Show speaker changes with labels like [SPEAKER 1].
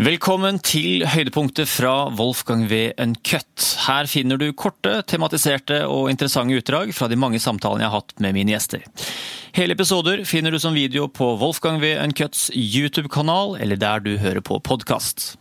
[SPEAKER 1] Velkommen til høydepunktet fra Wolfgang V. Uncut. Her finner du korte, tematiserte og interessante utdrag fra de mange samtalene jeg har hatt med mine gjester. Hele episoder finner du som video på Wolfgang V. Uncuts YouTube-kanal, eller der du hører på podkast.